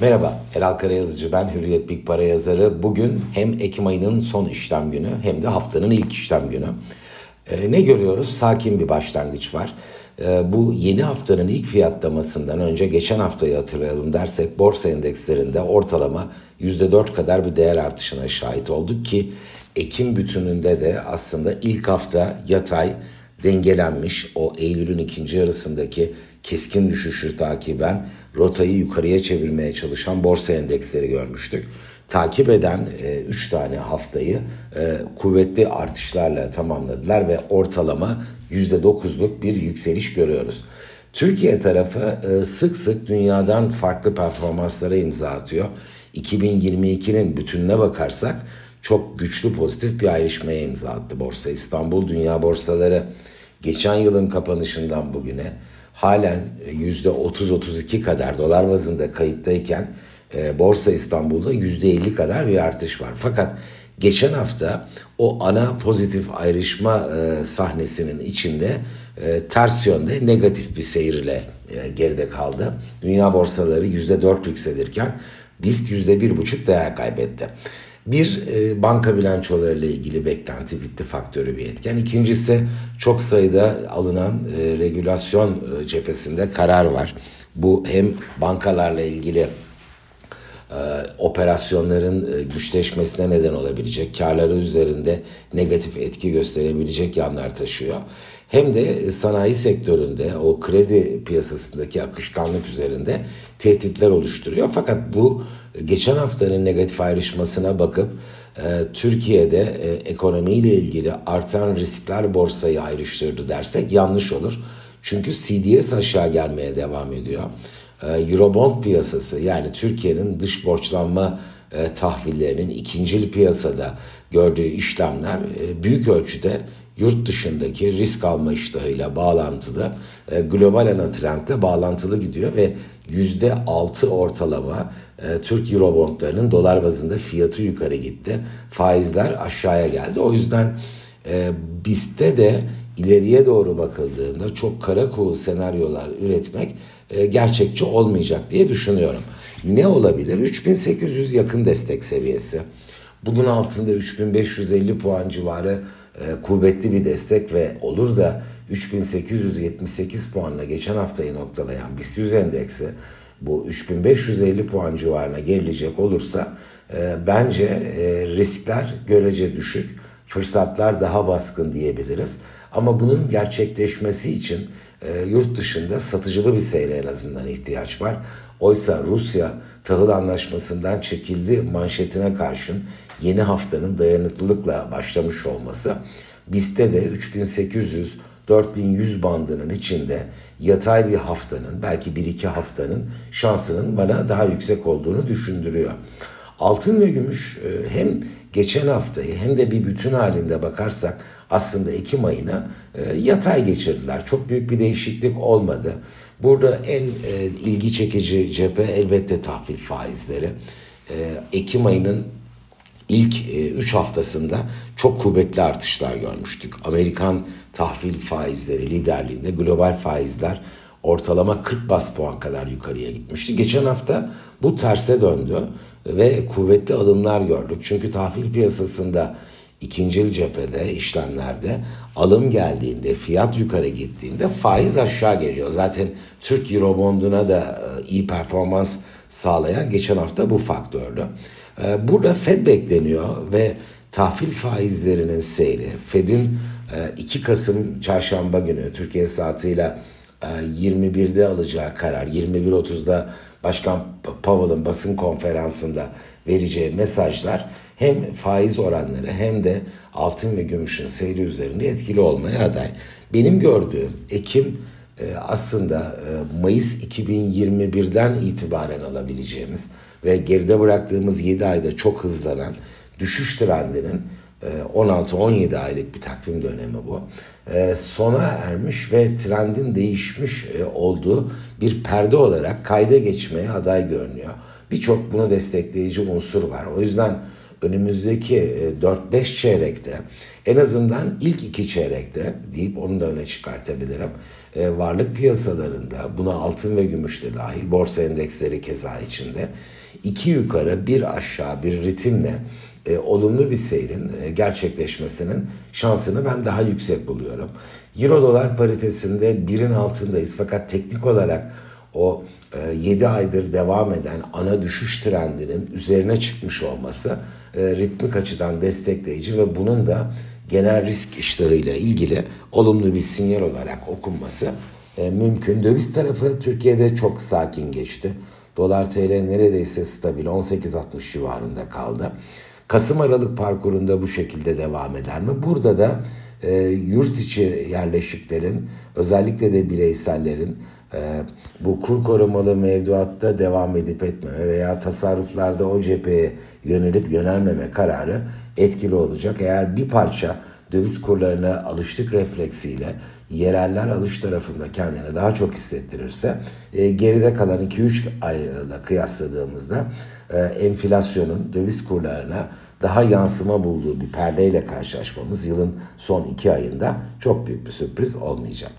Merhaba, Helal Karayazıcı ben, Hürriyet Big Para yazarı. Bugün hem Ekim ayının son işlem günü hem de haftanın ilk işlem günü. Ee, ne görüyoruz? Sakin bir başlangıç var. Ee, bu yeni haftanın ilk fiyatlamasından önce geçen haftayı hatırlayalım dersek borsa endekslerinde ortalama %4 kadar bir değer artışına şahit olduk ki Ekim bütününde de aslında ilk hafta yatay dengelenmiş o Eylül'ün ikinci yarısındaki keskin düşüşü takiben rotayı yukarıya çevirmeye çalışan borsa endeksleri görmüştük. Takip eden 3 e, tane haftayı e, kuvvetli artışlarla tamamladılar ve ortalama %9'luk bir yükseliş görüyoruz. Türkiye tarafı e, sık sık dünyadan farklı performanslara imza atıyor. 2022'nin bütününe bakarsak çok güçlü pozitif bir ayrışmaya imza attı Borsa İstanbul. Dünya borsaları geçen yılın kapanışından bugüne halen %30-32 kadar dolar bazında kayıptayken e, Borsa İstanbul'da %50 kadar bir artış var. Fakat geçen hafta o ana pozitif ayrışma e, sahnesinin içinde e, ters yönde negatif bir seyirle e, geride kaldı. Dünya borsaları %4 yükselirken BIST %1,5 değer kaybetti. Bir e, banka bilançoları ile ilgili beklenti bitti faktörü bir etken. İkincisi çok sayıda alınan e, regülasyon e, cephesinde karar var. Bu hem bankalarla ilgili operasyonların e, güçleşmesine neden olabilecek, karları üzerinde negatif etki gösterebilecek yanlar taşıyor. Hem de sanayi sektöründe o kredi piyasasındaki akışkanlık üzerinde tehditler oluşturuyor. Fakat bu geçen haftanın negatif ayrışmasına bakıp e, Türkiye'de e, ekonomiyle ilgili artan riskler borsayı ayrıştırdı dersek yanlış olur. Çünkü CDS aşağı gelmeye devam ediyor. E, Eurobond piyasası yani Türkiye'nin dış borçlanma e, tahvillerinin ikincil piyasada gördüğü işlemler e, büyük ölçüde yurt dışındaki risk alma iştahıyla bağlantılı, global ana trendle bağlantılı gidiyor ve yüzde altı ortalama Türk Eurobondlarının dolar bazında fiyatı yukarı gitti. Faizler aşağıya geldi. O yüzden e, BIST'te de ileriye doğru bakıldığında çok kara kuğu senaryolar üretmek e, gerçekçi olmayacak diye düşünüyorum. Ne olabilir? 3800 yakın destek seviyesi. Bunun altında 3550 puan civarı e, kuvvetli bir destek ve olur da 3878 puanla geçen haftayı noktalayan BIST 100 endeksi bu 3550 puan civarına gerilecek olursa e, bence e, riskler görece düşük, fırsatlar daha baskın diyebiliriz. Ama bunun gerçekleşmesi için e, yurt dışında satıcılı bir seyre en azından ihtiyaç var. Oysa Rusya tahıl anlaşmasından çekildi manşetine karşın yeni haftanın dayanıklılıkla başlamış olması BIST'te de 3800 4100 bandının içinde yatay bir haftanın belki bir iki haftanın şansının bana daha yüksek olduğunu düşündürüyor. Altın ve gümüş e, hem geçen haftayı hem de bir bütün halinde bakarsak aslında Ekim ayına e, yatay geçirdiler. Çok büyük bir değişiklik olmadı. Burada en e, ilgi çekici cephe elbette tahvil faizleri. Ekim ayının ilk 3 haftasında çok kuvvetli artışlar görmüştük. Amerikan tahvil faizleri liderliğinde global faizler ortalama 40 bas puan kadar yukarıya gitmişti. Geçen hafta bu terse döndü ve kuvvetli alımlar gördük. Çünkü tahvil piyasasında ikincil cephede işlemlerde alım geldiğinde fiyat yukarı gittiğinde faiz aşağı geliyor. Zaten Türk Eurobond'una da e, iyi performans sağlayan geçen hafta bu faktördü. E, burada Fed bekleniyor ve tahvil faizlerinin seyri Fed'in 2 Kasım çarşamba günü Türkiye saatiyle 21'de alacağı karar 21.30'da Başkan Powell'ın basın konferansında vereceği mesajlar hem faiz oranları hem de altın ve gümüşün seyri üzerinde etkili olmaya aday. Benim gördüğüm Ekim e, aslında e, Mayıs 2021'den itibaren alabileceğimiz ve geride bıraktığımız 7 ayda çok hızlanan düşüş trendinin 16-17 e, aylık bir takvim dönemi bu. E, sona ermiş ve trendin değişmiş e, olduğu bir perde olarak kayda geçmeye aday görünüyor. Birçok bunu destekleyici unsur var. O yüzden önümüzdeki 4-5 çeyrekte en azından ilk iki çeyrekte deyip onu da öne çıkartabilirim. Varlık piyasalarında buna altın ve gümüş de dahil borsa endeksleri keza içinde iki yukarı bir aşağı bir ritimle e, olumlu bir seyrin e, gerçekleşmesinin şansını ben daha yüksek buluyorum. Euro dolar paritesinde birin altındayız fakat teknik olarak o e, 7 aydır devam eden ana düşüş trendinin üzerine çıkmış olması e, ritmik açıdan destekleyici ve bunun da genel risk iştahıyla ilgili olumlu bir sinyal olarak okunması e, mümkün. Döviz tarafı Türkiye'de çok sakin geçti. Dolar TL neredeyse stabil 18.60 civarında kaldı. Kasım Aralık parkurunda bu şekilde devam eder mi? Burada da e, yurt içi yerleşiklerin özellikle de bireysellerin e, bu kur korumalı mevduatta devam edip etmeme veya tasarruflarda o cepheye yönelip yönelmeme kararı etkili olacak. Eğer bir parça döviz kurlarına alıştık refleksiyle yereller alış tarafında kendini daha çok hissettirirse e, geride kalan 2-3 ayla kıyasladığımızda e, enflasyonun döviz kurlarına daha yansıma bulduğu bir perdeyle karşılaşmamız yılın son iki ayında çok büyük bir sürpriz olmayacak.